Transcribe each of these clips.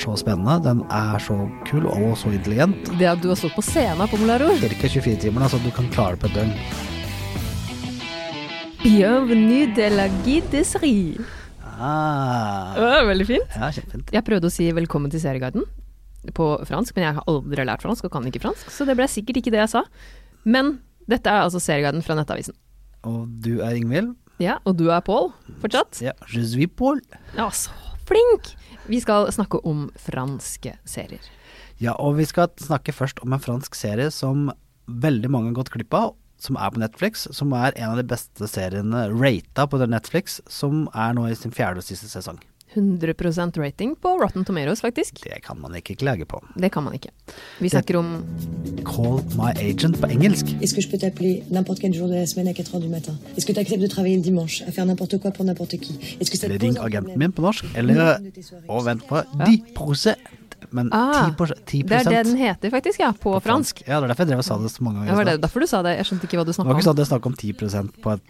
så spennende, den er så kul og så intelligent. Det at du har stått på scenen på Molaro. Ca. 24 timer, så du kan klare det på et døgn. Bienvenue de la guideserie. Ah, Det var veldig fint. ja, kjempefint. Jeg prøvde å si velkommen til Serieguiden på fransk, men jeg har aldri lært fransk og kan ikke fransk, så det ble sikkert ikke det jeg sa. Men dette er altså Serieguiden fra Nettavisen. Og du er Ingvild? Ja, og du er Pål, fortsatt? Ja, je suis Paul. Ja, så flink! Vi skal snakke om franske serier. Ja, og vi skal snakke først om en fransk serie som veldig mange har gått glipp av, som er på Netflix, som er en av de beste seriene rata på Netflix, som er nå i sin fjerde og siste sesong. 100% rating på Rotten Tomatoes, faktisk. Det kan man ikke klage på. Det kan man ikke. Vi snakker om Call my agent på engelsk. Est-ce que je peux t'appeler n'importe quel jour de la semaine à 4 heures du matin Est-ce que tu acceptes de travailler le dimanche, à faire n'importe quoi pour n'importe qui Est-ce que ça te Eller ring agenten min på norsk, eller Og vent på 10 Men 10 Ah, 10 Det er det den heter, faktisk, ja. På, fransk. Ja, det er derfor jeg drev og sa det så mange Ja, ganger. var det derfor du sa det? Jeg skjønte ikke hva du Det var ikke sånn at jeg snakket om 10% på et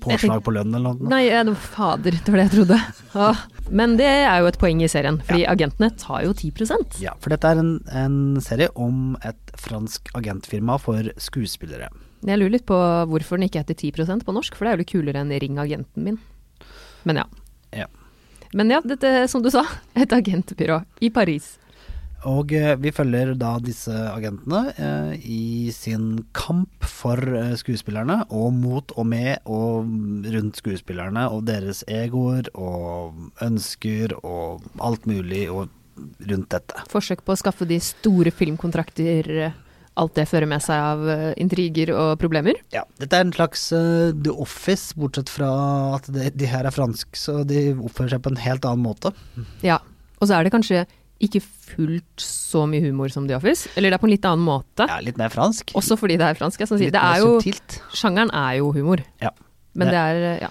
påslag på lønn eller noe. Nei, ja, det var fader, det var det jeg trodde. Åh. Men det er jo et poeng i serien, fordi agentene tar jo 10% Ja, for dette er en, en serie om et fransk agentfirma for skuespillere. Jeg lurer litt på hvorfor den ikke heter 10 på norsk, for det er jo litt kulere enn Ring agenten min. Men ja. Ja. Men ja, dette, som du sa, et agentbyrå i Paris. Og eh, vi følger da disse agentene eh, i sin kamp for eh, skuespillerne, og mot og med og rundt skuespillerne, og deres egoer og ønsker og alt mulig og rundt dette. Forsøk på å skaffe de store filmkontrakter, alt det fører med seg av eh, intriger og problemer. Ja, dette er en slags uh, The Office, bortsett fra at de, de her er fransk, så de oppfører seg på en helt annen måte. Ja. Og så er det kanskje ikke fullt så mye humor som The Office, eller det er på en litt annen måte. Ja, litt mer fransk. Også fordi det er fransk. Jeg sånn litt Det er jo, subtilt. sjangeren er jo humor, Ja. men Det- er, ja.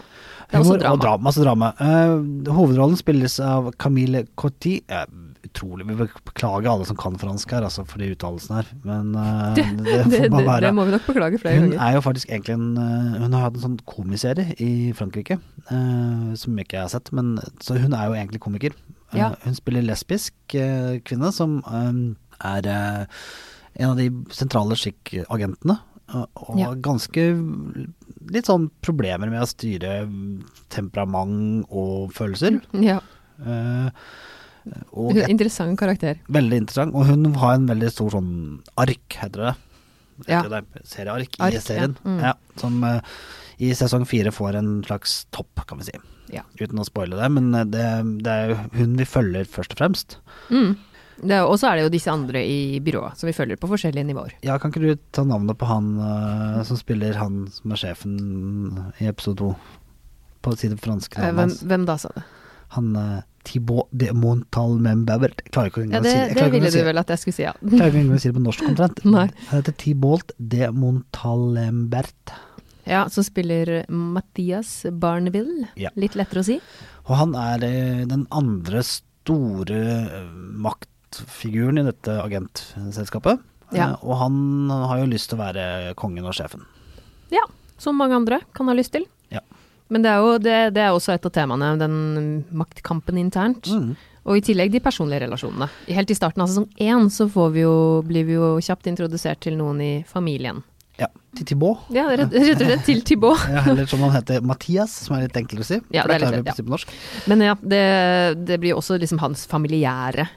Det er også drama. og drama. Masse drama. Uh, hovedrollen spilles av Camille Coty. Eh, utrolig. Vi beklager alle som kan fransk her, altså, for de uttalelsene her. Men uh, Det, det, det, får man bare være. det må vi nok beklage flere Hun ganger. er jo faktisk egentlig en eh, Hun har hatt en sånn komiserie i Frankrike, eh, som ikke jeg har sett. Men, så hun er jo egentlig komiker. Eh, Ja. Hun spiller lesbisk eh, kvinne som eh, er en av de sentrale skikkagentene. Og, Ja. ganske litt sånn problemer med å styre temperament og følelser. Ja. Eh, og et, Interessant karakter. veldig interessant. Og hun har en veldig stor sånn ark, heter det. Ja. Det serieark Ark, i serien. ja. Mm. Ja, som eh, i sesong fire får en slags topp, kan vi si. Ja. Uten å spoile det, men eh, det, det er jo hun vi følger først og fremst. Mm. Og så er det jo disse andre i byrået, som vi følger på forskjellige nivåer. Ja, kan ikke du ta navnet på han uh, som spiller han som er sjefen i episode to? På å si det franske Eh, navnet Hvem, hans. hvem da, sa du? Han uh, Thibaut de Montalmembever. Jeg klarer ikke Ja, å det, si det. Jeg det ville du si- vel at jeg skulle si, ja. Klarer ikke engang å si det på norsk omtrent. Han heter Thibault de Montalembert. Ja, Som spiller Mathias Barneville. Ja. Litt lettere å si. Og han er eh, den andre store eh, maktfiguren i dette agentselskapet. Ja. Eh, og han har jo lyst til å være kongen og sjefen. Ja, som mange andre kan ha lyst til. Ja. Men det er jo det, det er også et av temaene, den maktkampen internt. Mm. Og i tillegg de personlige relasjonene. Helt i starten av sesong én så får vi jo, blir vi jo kjapt introdusert til noen i familien. Ja. Til Thibaut. Ja, rett, rett og slett til Thibaut. Ja, eller som han heter Mathias, som er litt enklere å si. Ja, det er litt norsk. Men ja, det, det blir også liksom hans familiære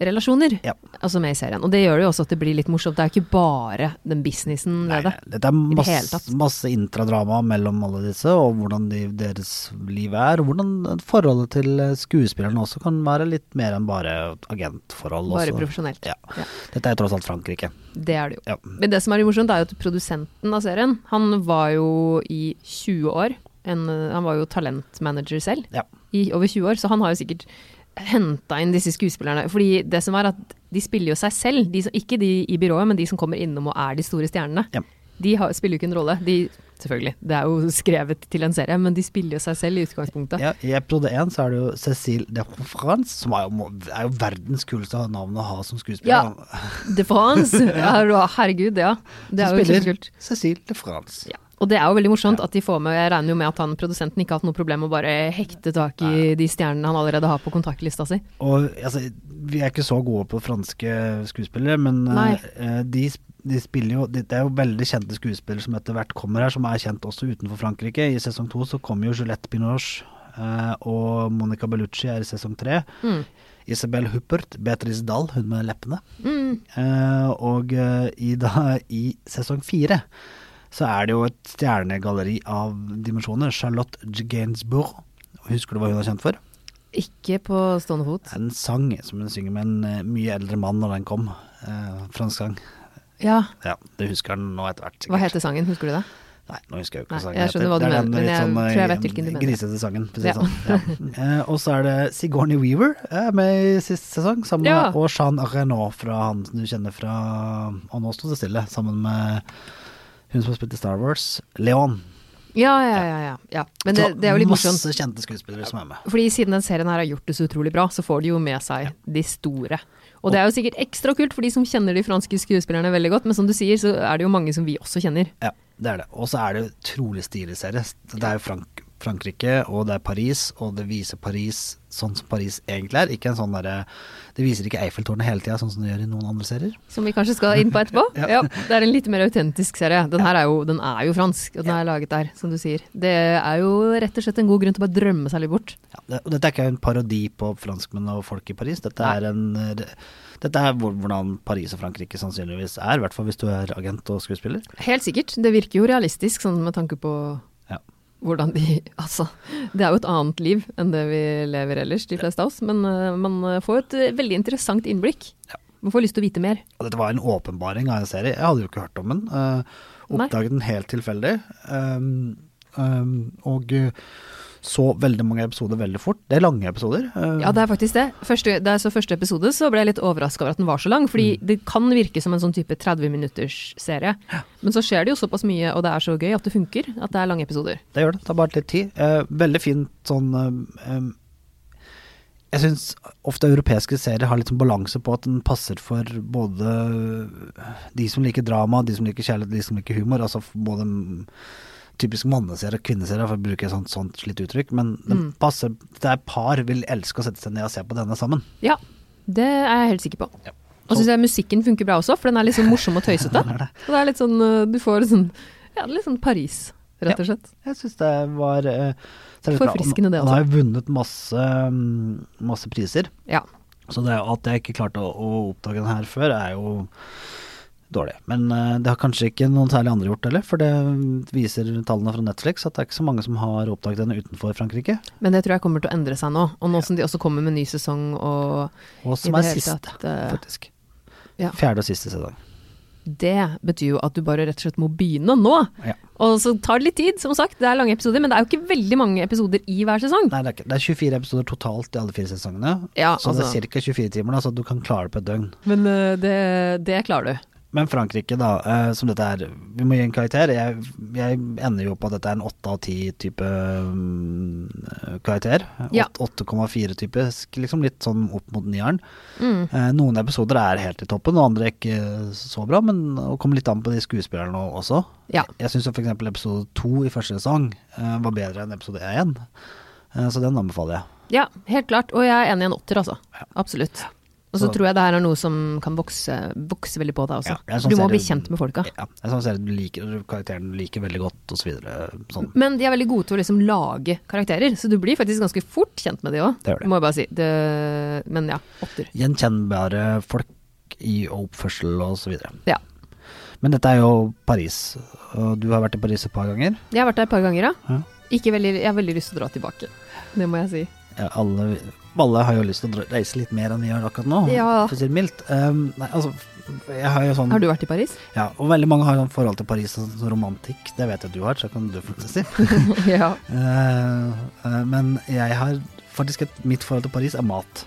relasjoner, Ja. altså med i serien. Og det gjør det jo også at det blir litt morsomt. Det er jo ikke bare den businessen Nei, ved det. dette er masse, tatt. masse intradrama mellom alle disse, og hvordan de, deres liv er. Og hvordan forholdet til skuespillerne også kan være litt mer enn bare agentforhold. Bare også. profesjonelt. Ja. Ja. Dette er tross alt Frankrike. Det er det jo. Ja. Men det som er morsomt, er jo at produsenten av serien, han var jo i 20 år. En, han var jo talentmanager selv Ja. i over 20 år, så han har jo sikkert henta inn disse skuespillerne. Fordi det som er at de spiller jo seg selv, de som, ikke de i byrået, men de som kommer innom og er de store stjernene. Ja. De har, spiller jo ikke en rolle. De, selvfølgelig, det er jo skrevet til en serie, men de spiller jo seg selv i utgangspunktet. Ja, I episode én så er det jo Cécile de France, som er jo, er jo verdens kuleste navn å ha som skuespiller. Ja. De France! Ja, herregud, ja. Det er Som jo spiller kjempekult. Cécile de France. Ja. Og det er jo veldig morsomt at de får med Jeg regner jo med at han produsenten ikke har hatt noe problem med å bare hekte tak i de stjernene han allerede har på kontaktlista si. Og altså, vi er ikke så gode på franske skuespillere, men Nei. eh, de, de spiller jo Det er jo veldig kjente skuespillere som etter hvert kommer her, som er kjent også utenfor Frankrike. I sesong to så kommer jo Juliette Binoche uh, og Monica Bellucci er i sesong tre. Mm. Isabel Huppert, Beatrice Dahl, hun med leppene. Mm. Uh, og i, da, i sesong fire så er det jo et stjernegalleri av dimensjoner. Charlotte Gainsbourg. Husker du hva hun er kjent for? Ikke på stående fot. En sang som hun synger med en eh, mye eldre mann når den kom. Eh, fransk sang. Ja, Ja, det husker han nå etter hvert. sikkert. hva heter sangen, husker du det? Nei, nå husker jeg jo ikke hva sangen jeg skjønner hva du Det er mener, den men litt jeg sånn, eh, tror jeg vet hvilken du mener. Grisete sangen, Ja. sånn. Ja. Eh, og så er det Sigourney Weaver med i siste sesong, sammen med, og Jean Renault fra han som du kjenner fra Og nå sto det stille, sammen med hun som har spilt i Star Wars, Leon. Ja, ja, ja. ja, ja. Men det, det er jo litt morsomt. Masse kjente skuespillere som er med. Fordi siden den serien her har gjort det så utrolig bra, så får de jo med seg de store. Og det er jo sikkert ekstra kult for de som kjenner de franske skuespillerne veldig godt, men som du sier, så er det jo mange som vi også kjenner. Ja, det er det. Og så er det utrolig stilig serie. Det er jo Frank Frankrike, og det er Paris, og det viser Paris sånn som Paris egentlig er. Ikke en sånn der, Det viser ikke Eiffeltårnet hele tida, sånn som det gjør i noen andre serier. Som vi kanskje skal inn på etterpå. Ja. ja. Det er en litt mer autentisk serie. Den her er jo, den er jo fransk, og den er laget der, som du sier. Det er jo rett og slett en god grunn til å bare drømme seg litt bort. Ja, det, og dette er ikke en parodi på franskmenn og folk i Paris. Dette er en det, dette er hvordan Paris og Frankrike sannsynligvis er, i hvert fall hvis du er agent og skuespiller. Helt sikkert. Det virker jo realistisk, sånn med tanke på Ja. Hvordan de Altså, det er jo et annet liv enn det vi lever ellers, de fleste av oss. Men eh, man får et eh, veldig interessant innblikk. Man får lyst til å vite mer. Og dette var en åpenbaring av en serie. Jeg hadde jo ikke hørt om den. Uh, Nei. oppdaget den helt tilfeldig. Um, um, og uh, så veldig mange episoder veldig fort. Det er lange episoder. Uh, Ja, det er faktisk det. Første, da jeg så første episode, så ble jeg litt overraska over at den var så lang. Fordi Mm. det kan virke som en sånn type 30 minutters serie. Men så skjer det jo såpass mye, og det er så gøy at det funker, at det er lange episoder. Det gjør det. Tar bare litt tid. Eh, veldig fint sånn eh, Jeg syns ofte europeiske serier har litt sånn balanse på at den passer for både de som liker drama, de som liker kjærlighet, de som liker humor. Altså både typisk manneserie og kvinneserie, for å bruke et sånt, sånt slitt uttrykk. Men Mm. passer Det er par vil elske å sette seg ned og se på denne sammen. Ja, det er jeg helt sikker på. Ja. Og syns jeg musikken funker bra også, for den er litt sånn morsom og tøysete. det, er det. Og det er litt sånn, øh, du får sånn, ja, litt sånn Paris, rett og slett. Jeg syns det var uh, er det også. Forfriskende Han har jo vunnet masse, masse priser. Ja. Så det at jeg ikke klarte å, å oppdage den her før, er jo dårlig. Men eh, det har kanskje ikke noen særlig andre gjort heller, for det viser tallene fra Netflix at det er ikke så mange som har oppdaget den utenfor Frankrike. Men det tror jeg kommer til å endre seg nå. Og nå som de også kommer med ny sesong og Og som er siste, tatt, uh, faktisk. ja. Fjerde og siste sesong. Det betyr jo at du bare rett og slett må begynne nå. Ja. Og så tar det litt tid, som sagt. Det er lange episoder, men det er jo ikke veldig mange episoder i hver sesong. Nei, det er, ikke, det er 24 episoder totalt i alle fire sesongene. Ja, så det altså. er ca. 24 timer, da, så du kan klare det på et døgn. Men øh, det, det klarer du. Men Frankrike, da, eh, som dette er Vi må gi en karakter. Jeg, jeg ender jo på at dette er en 8 av 10 type mm, karakter. Ja. 8,4 typisk, liksom litt sånn opp mot nieren. Mm. Eh, noen episoder er helt i toppen, og andre er ikke så bra, men det kommer litt an på de skuespillerne også. Ja. Jeg syns f.eks. episode to i første sesong eh, var bedre enn episode én, så den anbefaler jeg. Ja, helt klart. Og jeg er enig i en åtter, altså. Absolutt. Og så Så- tror jeg det her er noe som kan vokse, vokse veldig på deg også. Ja, sånn du må bli kjent med folka. Ja, er sånn serie du liker karakteren du liker veldig godt, osv. Sånn. Men de er veldig gode til å liksom lage karakterer, så du blir faktisk ganske fort kjent med de òg. Det det. Må jeg bare si. Det, men ja, åtter. Gjenkjennbare folk i oppførsel osv. Ja. Men dette er jo Paris, og du har vært i Paris et par ganger. Jeg har vært der et par ganger, ja. Ja. Ikke veldig, jeg har veldig lyst til å dra tilbake. Det må jeg si. Alle, alle har jo lyst til å reise litt mer enn vi gjør akkurat nå, Ja. for å si det mildt. Um, nei, altså, jeg har jo sånn Har du vært i Paris? Ja, og veldig mange har sånn forhold til Paris og sånn romantikk. Det vet jeg du har, så kan du få lov til å si. ja. uh, uh, men jeg har faktisk et Mitt forhold til Paris er mat.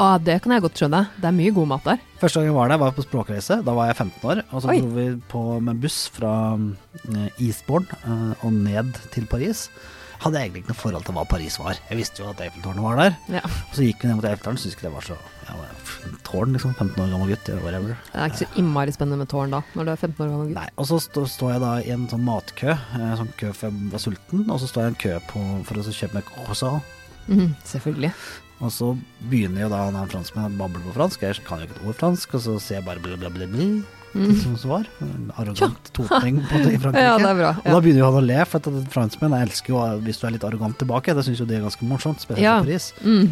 Ah, det kan jeg godt skjønne. Det er mye god mat der. Første gang jeg var der, var på språkreise. Da var jeg 15 år. Og så Oi. dro vi på med buss fra eh, Eastbourne uh, og ned til Paris. Hadde jeg egentlig ikke noe forhold til hva Paris var. Jeg visste jo at Eiffeltårnet var der. Ja. Og så gikk vi ned mot Eiffeltårnet, syntes ikke det var så ja, f- Tårn, liksom. 15 år gammel gutt, whatever. Det er ikke så innmari spennende med tårn da, når du er 15 år gammel gutt. Nei, og så stå- står jeg da i en sånn matkø, eh, sånn kø for jeg var sulten, og så står jeg i en kø på, for å så kjøpe meg croissant. Mm, selvfølgelig. Og så begynner jo da han franskmannen franskmann å bable på fransk, jeg kan jo ikke et ord fransk, og så sier jeg bare bla, bla, bla, bla, som svar. En Arrogant totning på det i Frankrike. Ja, det er bra. Og da begynner jo han å le, for franskmenn elsker jo hvis du er litt arrogant tilbake. Det syns jo de er ganske morsomt, spesielt Ja. pris. Mm.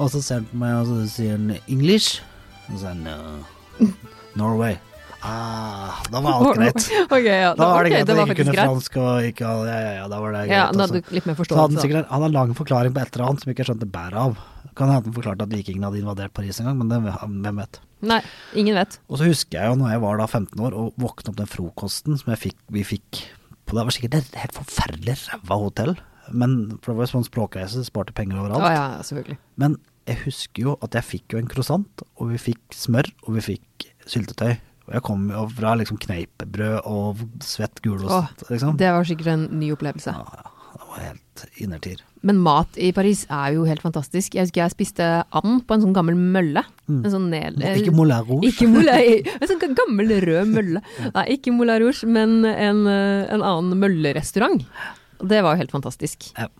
Og så ser han på meg, og så sier han 'English'. Og så sier han no. 'Norway'. Ah, da var alt greit. Okay, ja. Da var det greit det at jeg ikke kunne greit. fransk og ikke Ja, ja, ja, da var det greit. Ja, da hadde du litt mer Så hadde han sikkert han en lang forklaring på et eller annet som ikke jeg skjønte bæret av. Kan hende han forklarte at vikingene hadde invadert Paris en gang, men det, hvem vet. Nei, ingen vet. Og så husker jeg jo når jeg var da 15 år og våkna opp den frokosten som jeg fikk, vi fikk på Det var sikkert et helt forferdelig ræva hotell, men for det var jo sånn språkreise, sparte penger overalt. ja, ja, selvfølgelig. Men jeg husker jo at jeg fikk jo en croissant, og vi fikk smør, og vi fikk syltetøy. Og jeg kom jo fra liksom kneipebrød og svett gulost, Åh, liksom. Det var sikkert en ny opplevelse. Ja, ja, var helt innertier. Men mat i Paris er jo helt fantastisk. Jeg husker jeg spiste and på en sånn gammel mølle. En sånn ned... Mm. Ikke Moulin Rouge. Ikke Moulin, en sånn gammel rød mølle. Nei, ikke Moulin Rouge, men en, eh, en annen møllerestaurant. Det var jo helt fantastisk. Ja.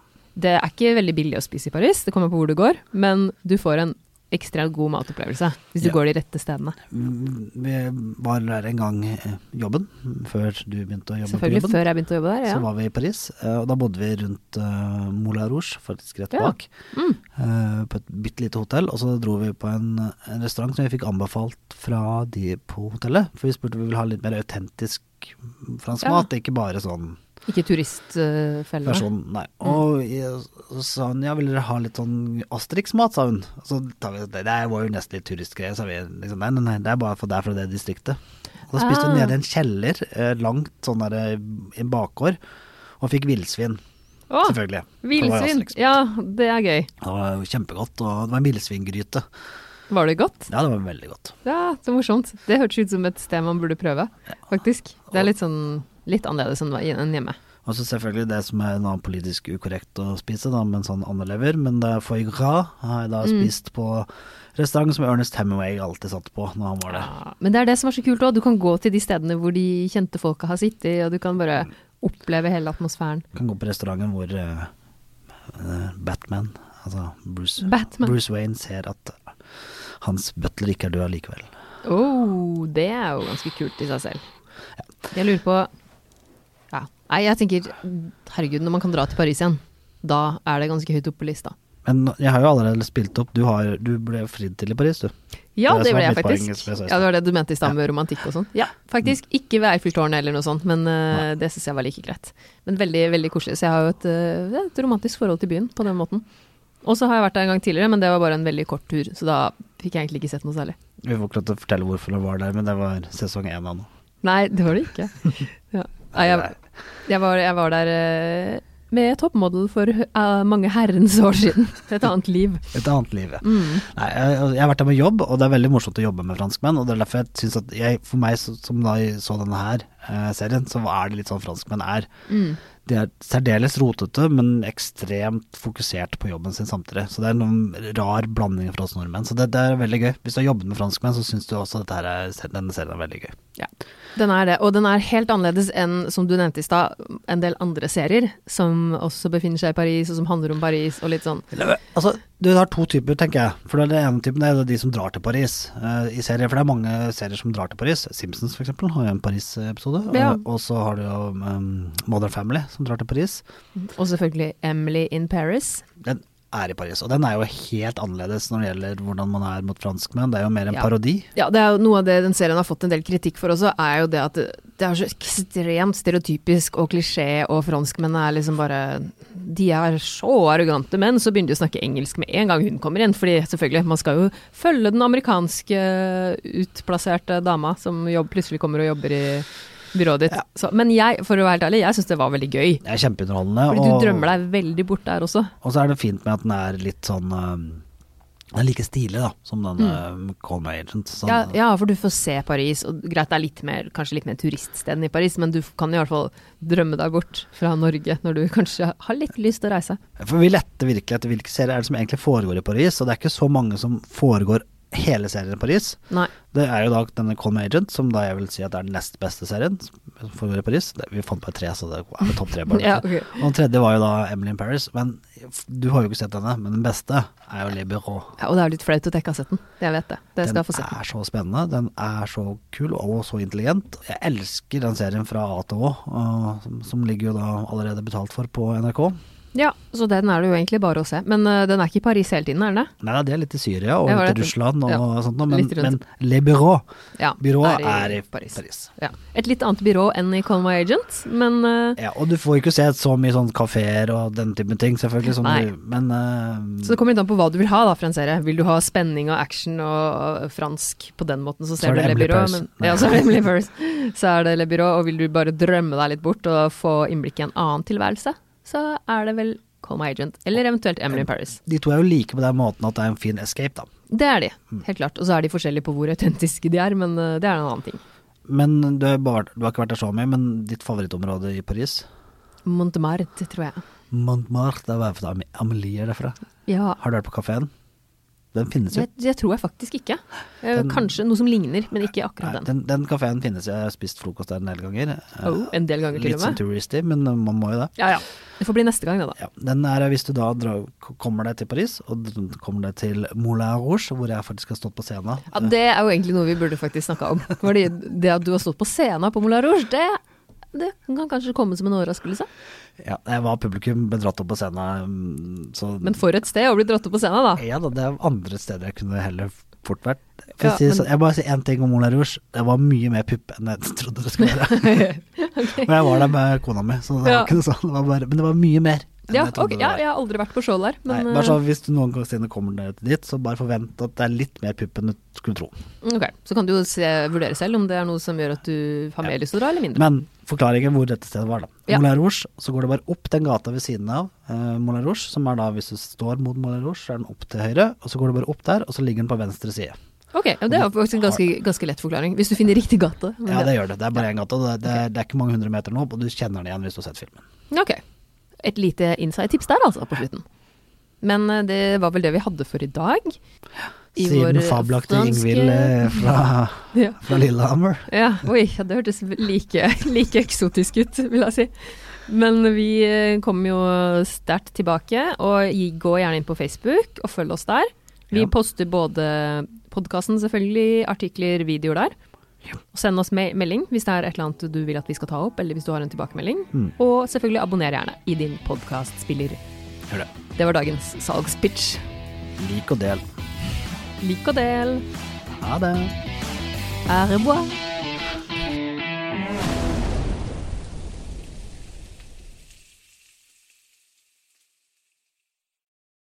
Det er ikke veldig billig å spise i Paris, det kommer på hvor du går, men du får en ekstremt god matopplevelse hvis du Ja. går de rette stedene. Mm, Vi var der en gang eh, jobben, før du begynte å jobbe på Selvfølgelig jobben. før jeg begynte å jobbe der, ja. Så var vi i Paris, eh, og da bodde vi rundt uh, Moulin Rouge, faktisk rett Ja. bak. Mm. eh, på et bitte lite hotell, og så dro vi på en, en restaurant som vi fikk anbefalt fra de på hotellet. For vi spurte om vi ville ha litt mer autentisk fransk Ja. mat, ikke bare sånn Ikke turistfelle. versjon. Nei. Og så sa hun ja, vil dere ha litt sånn Asterix-mat, sa hun. Så tar vi det, det var jo nesten litt turistgreier, sa vi. Liksom, nei, nei, nei, det er bare for er fra det distriktet. Og så spiste Ah. hun nede i en kjeller, eh, langt sånn der eh, i en bakgård, og fikk villsvin. Oh, Selvfølgelig. Villsvin! Ja, det er gøy. Det var kjempegodt, og det var en villsvingryte. Var det godt? Ja, det var veldig godt. Ja, så morsomt. Det hørtes ut som et sted man burde prøve, faktisk. Det er litt sånn litt annerledes enn hjemme. Og så selvfølgelig det som er noe politisk ukorrekt å spise, da, med en sånn andelever, men det er foie gras har jeg da Mm. spist på restaurant som Ernest Hemingway alltid satt på når han var der. Ja, men det er det som er så kult òg. Du kan gå til de stedene hvor de kjente folka har sittet, og du kan bare oppleve hele atmosfæren. Du Kan gå på restauranten hvor eh, Batman, altså Bruce, Batman. Bruce Wayne, ser at hans butler ikke er død likevel. Oh, det er jo ganske kult i seg selv. Jeg lurer på Ja. Nei, jeg tenker herregud, når man kan dra til Paris igjen, da er det ganske høyt oppe på lista. Men jeg har jo allerede spilt opp. Du, har, du ble fridd til i Paris, du. Ja, Det det ble jeg faktisk. jeg Ja, det var det du mente i stad med romantikk og sånn. Ja, faktisk. Ikke ved Eiffeltårnet eller noe sånt, men uh, det syns jeg var like greit. Men veldig, veldig koselig. Så jeg har jo et, uh, et romantisk forhold til byen på den måten. Og så har jeg vært der en gang tidligere, men det var bare en veldig kort tur, så da fikk jeg egentlig ikke sett noe særlig. Vi får ikke lov til å fortelle hvorfor det var der, men det var sesong én av nå. Nei, det var det ikke. Ja. Nei, jeg, jeg, var, jeg var der eh, med toppmodell for uh, mange herrens år siden. Et annet liv. Et annet liv, ja. Mm. Nei, jeg, jeg har vært der med jobb, og det er veldig morsomt å jobbe med franskmenn. Og det er derfor jeg synes at jeg, for meg som da så denne her eh, serien, så er det litt sånn franskmenn er. Mm. De er særdeles rotete, men ekstremt fokusert på jobben sin samtidig. Så det er noen rar blanding for oss nordmenn. Så det, det er veldig gøy. Hvis du har jobbet med franskmenn, så syns du også at denne serien er veldig gøy. Ja, den er det. Og den er helt annerledes enn, som du nevnte i stad, en del andre serier som også befinner seg i Paris, og som handler om Paris og litt sånn. Altså, du har to typer, tenker jeg. For det ene typen er de som drar til Paris uh, i serier. For det er mange serier som drar til Paris. Simpsons for eksempel har jo en Paris-episode. Ja. Og, og så har du jo um, Modern Family som drar til Paris. Og selvfølgelig Emily in Paris. Den er i Paris. Og den er jo helt annerledes når det gjelder hvordan man er mot franskmenn. Det er jo mer en Ja. parodi. Ja, det er jo noe av det den serien har fått en del kritikk for også, er jo det at det, det er så ekstremt stereotypisk og klisjé, og franskmennene er liksom bare De er så arrogante, menn, så begynner de å snakke engelsk med en gang hun kommer inn. Fordi selvfølgelig, man skal jo følge den amerikanske utplasserte dama som jobb, plutselig kommer og jobber i byrået ditt. Ja. Så, men jeg, for å være helt ærlig, jeg syns det var veldig gøy. Det er kjempeunderholdende. Fordi og, du drømmer deg veldig bort der også. og så er det fint med at den er litt sånn um, Den er like stilig da, som den mm. Call My Agent. Sånn. ja, ja, for du får se Paris, og greit det er litt mer, kanskje litt mer turiststed enn i Paris, men du kan i hvert fall drømme deg bort fra Norge når du kanskje har litt lyst til å reise. For vi lette virkelig etter hvilke serier er det som egentlig foregår i Paris, og det er ikke så mange som foregår hele serien i Paris. Nei. Det er jo da denne Call Me Agent, som da jeg vil si at er den nest beste serien som foregår i Paris. Det, vi fant bare tre, så det er topp tre. bare. Ja, okay. Og den tredje var jo da Emily in Paris. Men du har jo ikke sett denne, men den beste er jo Le Bureau. Ja, og det er litt flaut at jeg ikke har sett den. Jeg vet det. Det skal Den jeg få se. er så spennende, den er så kul og så intelligent. Jeg elsker den serien fra A til Å, som- som ligger jo da allerede betalt for på NRK. Ja, så den er det jo egentlig bare å se. Men uh, den er ikke i Paris hele tiden, er den det? Nei, det er litt i Syria og litt i Russland og ja, sånt noe, men, men Le Bureau, Ja, byrået er i, Paris. Paris. Ja. Et litt annet byrå enn i Conway Agent, men uh, Ja, og du får ikke se så mye sånn kafeer og den typen ting, selvfølgelig, du, men uh, Så det kommer litt an på hva du vil ha da for en serie. Vil du ha spenning og action og, og fransk på den måten, så ser Så er du Le Paris. Men, ja, så er det Emily Purse. Så er det Le Bureau, og vil du bare drømme deg litt bort og få innblikk i en annen tilværelse, så er det vel Call My Agent, eller eventuelt Emily in Paris. de to er jo like på den måten at det er en fin escape, da. Det er de, Mm. helt klart. Og så er de forskjellige på hvor autentiske de er, men øh, det er en annen ting. Men du har, bare, du har ikke vært der så mye, men ditt favorittområde i Paris? Montmartre, tror jeg. Montmartre, det er Am- Amelie er derfra. Ja, Har du vært på kafeen? Den finnes jo. det, det tror jeg faktisk ikke. Eh, Den- Kanskje noe som ligner, men ikke akkurat den. den, den kafeen finnes, jeg har spist frokost der en del ganger. Oh, en del ganger til Litt og sånn med. touristy, men man må jo det. Ja, ja. Det får bli neste gang, det da. Ja, den er hvis du da drar, kommer deg til Paris, og kommer deg til Moulin Rouge, hvor jeg faktisk har stått på scenen. Ja, Det er jo egentlig noe vi burde faktisk snakka om. Fordi det at du har stått på scenen på Moulin Rouge, det, det kan kanskje komme som en overraskelse. Ja, jeg var publikum, ble dratt opp på scenen, mm, så Men for et sted å bli dratt opp på scenen, da. Ja da, det er andre steder jeg kunne heller fort vært. For Ja, å si det sånn, jeg bare sier én ting om Moulin Rouge. Det var mye mer pupp enn jeg trodde det skulle være. Men jeg var der med kona mi, så det Ja. var ikke noe sånn. Det var bare, men det var mye mer. Ja, jeg trodde ok, det ja, jeg har aldri vært på show der, men Nei, bare så Hvis du noen gang kommer deg dit, så bare forvent at det er litt mer pupp enn du skulle tro. eh, ok, Så kan du jo se, vurdere selv om det er noe som gjør at du har mer lyst til å dra, eller mindre. Men forklaringen hvor dette stedet var, da. Ja. Moulin Rouge, så går det bare opp den gata ved siden av eh, Moulin Rouge, som er da hvis du står mot Moulin Rouge, så er den opp til høyre, og så går du bare opp der, og så ligger den på venstre side. Ok, ja, Det er jo faktisk en ganske, ganske lett forklaring, hvis du finner riktig gate. Ja, det gjør det. Det er bare én gate, det, det, det er ikke mange hundre meter nå, og du kjenner den igjen hvis du har sett filmen. Ok. Et lite inside-tips der, altså, på slutten. Men eh, det var vel det vi hadde for i dag. I Siden fabelaktige Ingvild eh, fra, Ja. fra Lillehammer. Ja, oi, det hørtes like, like eksotisk ut, vil jeg si. Men vi eh, kommer jo sterkt tilbake, og gå gjerne inn på Facebook og følg oss der. Vi Ja. poster både podkasten, selvfølgelig, artikler, videoer der. Og send oss me melding hvis det er et eller annet du vil at vi skal ta opp, eller hvis du har en tilbakemelding. Mm. Og selvfølgelig abonner gjerne i din podkastspiller. Det. Det var dagens salgspitch. Lik og del. Lik og del. Ha det. Au revoir.